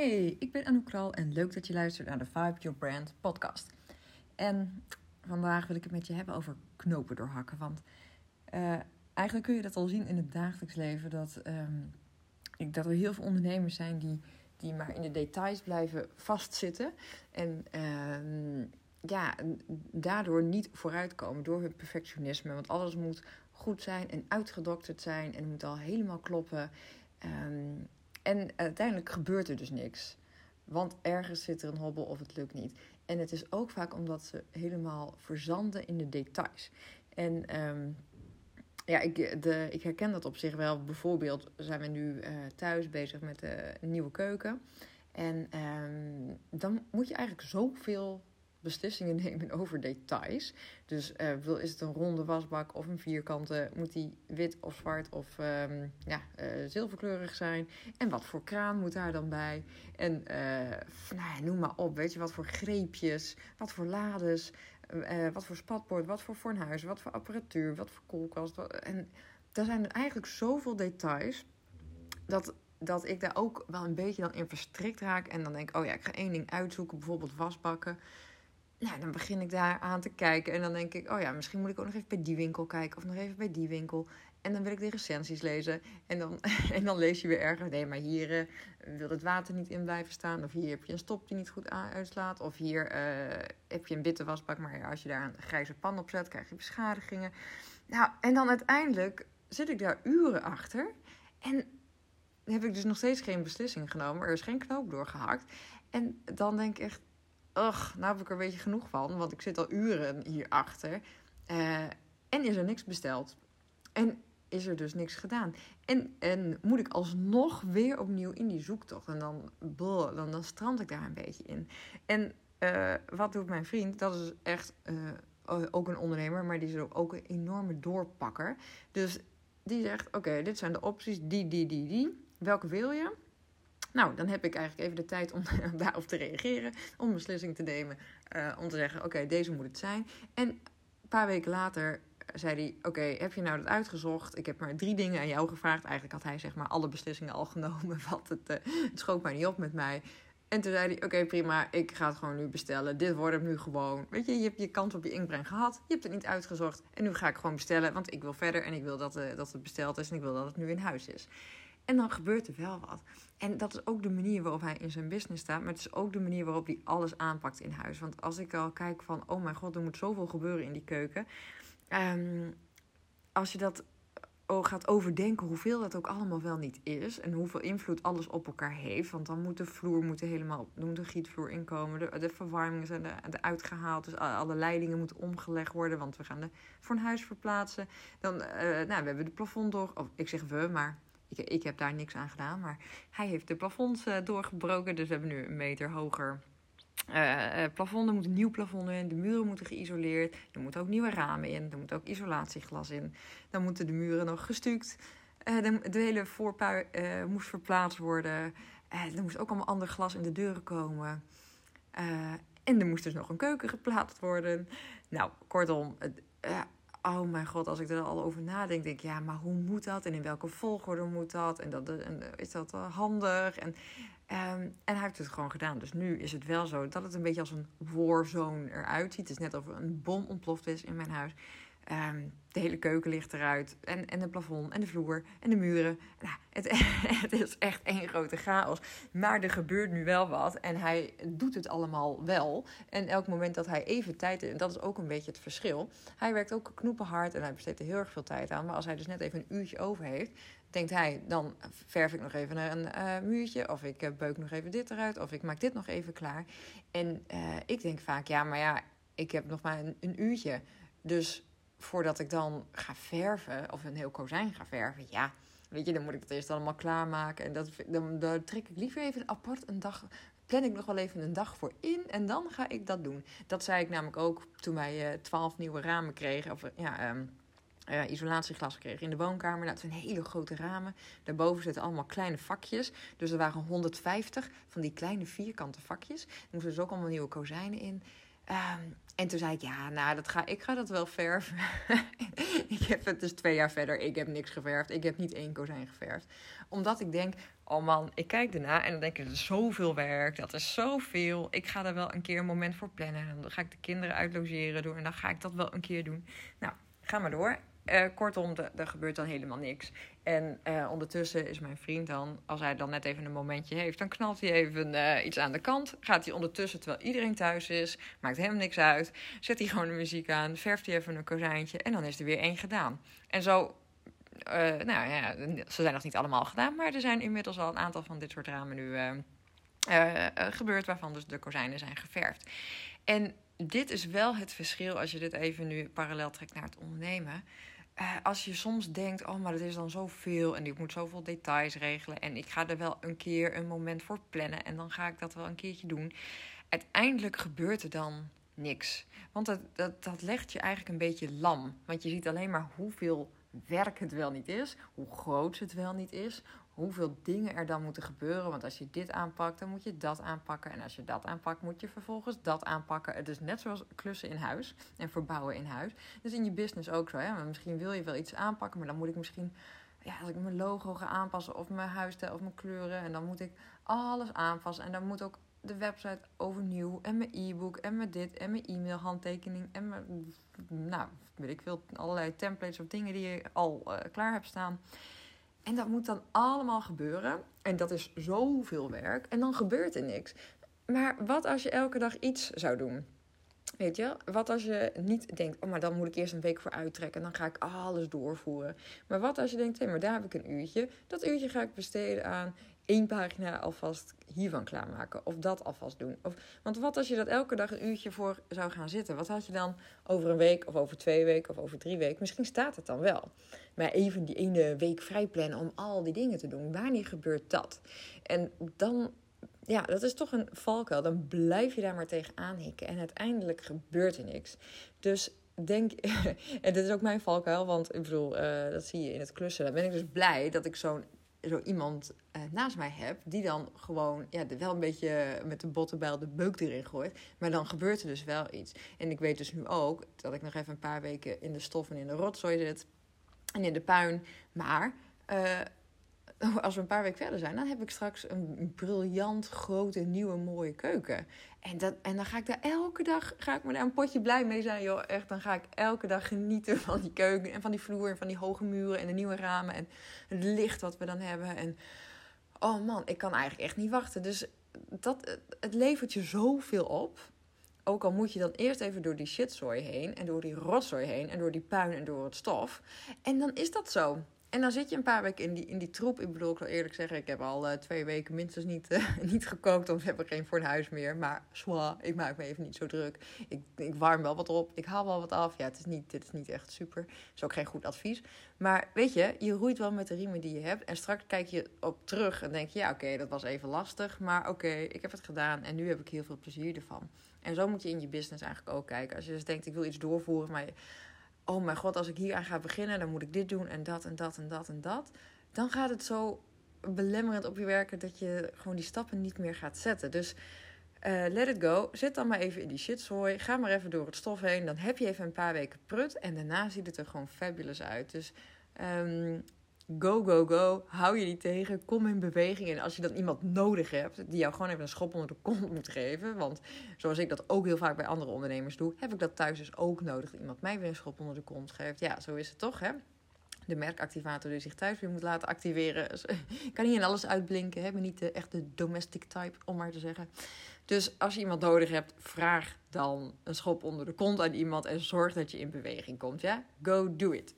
Hey, ik ben Anouk Kral en leuk dat je luistert naar de Vibe Your Brand podcast. En vandaag wil ik het met je hebben over knopen doorhakken. Want uh, eigenlijk kun je dat al zien in het dagelijks leven. Dat, um, ik, dat er heel veel ondernemers zijn die, die maar in de details blijven vastzitten. En uh, ja, daardoor niet vooruitkomen door hun perfectionisme. Want alles moet goed zijn en uitgedokterd zijn en moet al helemaal kloppen. Um, en uiteindelijk gebeurt er dus niks. Want ergens zit er een hobbel of het lukt niet. En het is ook vaak omdat ze helemaal verzanden in de details. En um, ja, ik, de, ik herken dat op zich wel. Bijvoorbeeld zijn we nu uh, thuis bezig met de nieuwe keuken. En um, dan moet je eigenlijk zoveel beslissingen nemen over details. Dus uh, wil, is het een ronde wasbak of een vierkante? Moet die wit of zwart of um, ja, uh, zilverkleurig zijn? En wat voor kraan moet daar dan bij? En uh, nou, noem maar op, weet je, wat voor greepjes, wat voor lades, wat voor spatbord, wat voor fornuis, wat voor apparatuur, wat voor koelkast. En er zijn er eigenlijk zoveel details dat dat ik daar ook wel een beetje dan in verstrikt raak. En dan denk ik, oh ja, ik ga één ding uitzoeken, bijvoorbeeld wasbakken nou, dan begin ik daar aan te kijken. En dan denk ik, oh ja, misschien moet ik ook nog even bij die winkel kijken. Of nog even bij die winkel. En dan wil ik de recensies lezen. En dan, en dan lees je weer ergens, nee, maar hier uh, wil het water niet in blijven staan. Of hier heb je een stop die niet goed uitslaat. Of hier uh, heb je een witte wasbak, maar als je daar een grijze pan op zet, krijg je beschadigingen. Nou, en dan uiteindelijk zit ik daar uren achter. En heb ik dus nog steeds geen beslissing genomen. Er is geen knoop doorgehakt. En dan denk ik nou heb ik er een beetje genoeg van, want ik zit al uren hierachter. Uh, en is er niks besteld. En is er dus niks gedaan. En, en moet ik alsnog weer opnieuw in die zoektocht. En dan, dan, dan strand ik daar een beetje in. En uh, wat doet mijn vriend? Dat is echt uh, ook een ondernemer, maar die is ook een enorme doorpakker. Dus die zegt: Oké, dit zijn de opties, die, die, die, die. Welke wil je? Nou, dan heb ik eigenlijk even de tijd om daarop te reageren, om een beslissing te nemen, uh, om te zeggen: oké, deze moet het zijn. En een paar weken later zei hij: Oké, heb je nou dat uitgezocht? Ik heb maar drie dingen aan jou gevraagd. Eigenlijk had hij zeg maar alle beslissingen al genomen, want het, uh, het schoot mij niet op met mij. En toen zei hij: Oké, prima, ik ga het gewoon nu bestellen. Dit wordt het nu gewoon. Weet je, je hebt je kans op je inbreng gehad. Je hebt het niet uitgezocht. En nu ga ik gewoon bestellen, want ik wil verder en ik wil dat, uh, dat het besteld is en ik wil dat het nu in huis is. En dan gebeurt er wel wat. En dat is ook de manier waarop hij in zijn business staat. Maar het is ook de manier waarop hij alles aanpakt in huis. Want als ik al kijk van, oh mijn god, er moet zoveel gebeuren in die keuken. Um, als je dat oh, gaat overdenken hoeveel dat ook allemaal wel niet is. En hoeveel invloed alles op elkaar heeft. Want dan moet de vloer moet helemaal, moet een gietvloer inkomen. De, de verwarmingen zijn eruit gehaald. Dus alle leidingen moeten omgelegd worden. Want we gaan de, voor een huis verplaatsen. Dan, uh, nou, we hebben de plafond door. Of ik zeg we, maar ik, ik heb daar niks aan gedaan. Maar hij heeft de plafonds uh, doorgebroken. Dus we hebben nu een meter hoger uh, plafond. Er moet een nieuw plafond in. De muren moeten geïsoleerd. Er moeten ook nieuwe ramen in. Er moet ook isolatieglas in. Dan moeten de muren nog gestuukt. De, de, hele voorpui moest verplaatst worden. er moest ook allemaal ander glas in de deuren komen. en er moest dus nog een keuken geplaatst worden. Nou, kortom, oh mijn god, als ik er al over nadenk, denk ik, ja, maar hoe moet dat? En in welke volgorde moet dat? En, dat, en is dat handig? En, um, en hij heeft het gewoon gedaan. Dus nu is het wel zo dat het een beetje als een warzone eruit ziet. Het is net of er een bom ontploft is in mijn huis. Um, de hele keuken ligt eruit. En, en het plafond en de vloer en de muren. Nou, het, het is echt één grote chaos. Maar er gebeurt nu wel wat. En hij doet het allemaal wel. En elk moment dat hij even tijd... En dat is ook een beetje het verschil. Hij werkt ook knoepenhard en hij besteedt er heel erg veel tijd aan. Maar als hij dus net even een uurtje over heeft... Denkt hij, dan verf ik nog even een uh, muurtje. Of ik uh, beuk nog even dit eruit. Of ik maak dit nog even klaar. En uh, ik denk vaak, ja, maar ja, ik heb nog maar een uurtje. Dus voordat ik dan ga verven, of een heel kozijn ga verven, ja, weet je, dan moet ik het eerst allemaal klaarmaken. En dat, dan, dan trek ik liever even apart een dag, plan ik nog wel even een dag voor in en dan ga ik dat doen. Dat zei ik namelijk ook toen wij uh, twaalf nieuwe ramen kregen, of ja, um, uh, isolatieglas kregen in de woonkamer. Nou, dat zijn hele grote ramen. Daarboven zitten allemaal kleine vakjes. Dus er waren 150 van die kleine vierkante vakjes. Er moesten dus ook allemaal nieuwe kozijnen in. Ehm, en toen zei ik, ja, nou, dat ga, ik ga dat wel verven. ik heb het dus twee jaar verder. Ik heb niks geverfd. Ik heb niet één kozijn geverfd. Omdat ik denk, oh man, ik kijk erna en dan denk ik, dat is zoveel werk. Dat is zoveel. Ik ga er wel een keer een moment voor plannen. En dan ga ik de kinderen uitlogeren doen. En dan ga ik dat wel een keer doen. Nou, ga maar door. Uh, kortom, er gebeurt dan helemaal niks. En uh, ondertussen is mijn vriend dan, als hij dan net even een momentje heeft, dan knalt hij even uh, iets aan de kant. Gaat hij ondertussen, terwijl iedereen thuis is, maakt hem niks uit. Zet hij gewoon de muziek aan, verft hij even een kozijntje en dan is er weer één gedaan. En zo, nou ja, ze zijn nog niet allemaal gedaan, maar er zijn inmiddels al een aantal van dit soort ramen nu gebeurd, waarvan dus de kozijnen zijn geverfd. En dit is wel het verschil als je dit even nu parallel trekt naar het ondernemen. Uh, als je soms denkt, oh, maar dat is dan zoveel en ik moet zoveel details regelen en ik ga er wel een keer een moment voor plannen en dan ga ik dat wel een keertje doen. Uiteindelijk gebeurt er dan niks. Want dat, dat, dat legt je eigenlijk een beetje lam. Want je ziet alleen maar hoeveel werk het wel niet is, hoe groot het wel niet is, hoeveel dingen er dan moeten gebeuren. Want als je dit aanpakt, dan moet je dat aanpakken. En als je dat aanpakt, moet je vervolgens dat aanpakken. Het is net zoals klussen in huis en verbouwen in huis. Dus in je business ook zo. Hè? Misschien wil je wel iets aanpakken, maar dan moet ik misschien ja, als ik mijn logo ga aanpassen of mijn huisstijl of mijn kleuren. En dan moet ik alles aanpassen. En dan moet ook de website overnieuw. En mijn e-book en mijn dit en mijn e-mail handtekening. En mijn, nou, weet ik veel, allerlei templates of dingen die je al uh, klaar hebt staan. En dat moet dan allemaal gebeuren. En dat is zoveel werk. En dan gebeurt er niks. Maar wat als je elke dag iets zou doen? Weet je, wat als je niet denkt, oh, maar dan moet ik eerst een week voor uittrekken en dan ga ik alles doorvoeren. Maar wat als je denkt, hé, maar daar heb ik een uurtje. Dat uurtje ga ik besteden aan één pagina alvast hiervan klaarmaken. Of dat alvast doen. Of, want wat als je dat elke dag een uurtje voor zou gaan zitten? Wat had je dan over een week of over twee weken of over drie weken? Misschien staat het dan wel. Maar even die ene week vrij plannen om al die dingen te doen. Wanneer gebeurt dat? En dan, ja, dat is toch een valkuil. Dan blijf je daar maar tegenaan hikken. En uiteindelijk gebeurt er niks. Dus denk, en dit is ook mijn valkuil, want ik bedoel, uh, dat zie je in het klussen. Dan ben ik dus blij dat ik zo'n zo iemand uh, naast mij heb, die dan gewoon ja, wel een beetje met de bottenbijl de beuk erin gooit. Maar dan gebeurt er dus wel iets. En ik weet dus nu ook dat ik nog even een paar weken in de stof en in de rotzooi zit en in de puin. Maar uh, als we een paar weken verder zijn, dan heb ik straks een briljant grote, nieuwe, mooie keuken. En, dat, en dan ga ik daar elke dag, ga ik me daar een potje blij mee zijn, joh. Echt, dan ga ik elke dag genieten van die keuken en van die vloer en van die hoge muren en de nieuwe ramen en het licht wat we dan hebben. En oh man, ik kan eigenlijk echt niet wachten. Dus dat, het levert je zoveel op. Ook al moet je dan eerst even door die shitzooi heen en door die rotzooi heen en door die puin en door het stof. En dan is dat zo. En dan zit je een paar weken in die, in die troep. Ik bedoel, ik wil eerlijk zeggen, ik heb al uh, twee weken minstens niet, uh, niet gekookt. Of heb ik geen voor het huis meer. Maar zwa, ik maak me even niet zo druk. Ik, ik warm wel wat op. Ik haal wel wat af. Ja, het is niet, dit is niet echt super. Het is ook geen goed advies. Maar weet je, je roeit wel met de riemen die je hebt. En straks kijk je op terug en denk je, ja, oké, dat was even lastig. Maar oké, ik heb het gedaan en nu heb ik heel veel plezier ervan. En zo moet je in je business eigenlijk ook kijken. Als je dus denkt, ik wil iets doorvoeren, maar oh mijn god, als ik hier aan ga beginnen, dan moet ik dit doen en dat en dat en dat en dat. Dan gaat het zo belemmerend op je werken dat je gewoon die stappen niet meer gaat zetten. Dus uh, let it go. Zit dan maar even in die shitzooi. Ga maar even door het stof heen. Dan heb je even een paar weken prut. En daarna ziet het er gewoon fabulous uit. Dus um, Go, go, go. Hou je niet tegen. Kom in beweging. En als je dan iemand nodig hebt die jou gewoon even een schop onder de kont moet geven. Want zoals ik dat ook heel vaak bij andere ondernemers doe, heb ik dat thuis dus ook nodig. Dat iemand mij weer een schop onder de kont geeft. Ja, zo is het toch, hè? De merkactivator die zich thuis weer moet laten activeren. Dus, kan niet in alles uitblinken. Hebben niet de echte domestic type, om maar te zeggen. Dus als je iemand nodig hebt, vraag dan een schop onder de kont aan iemand en zorg dat je in beweging komt. Ja? Go do it.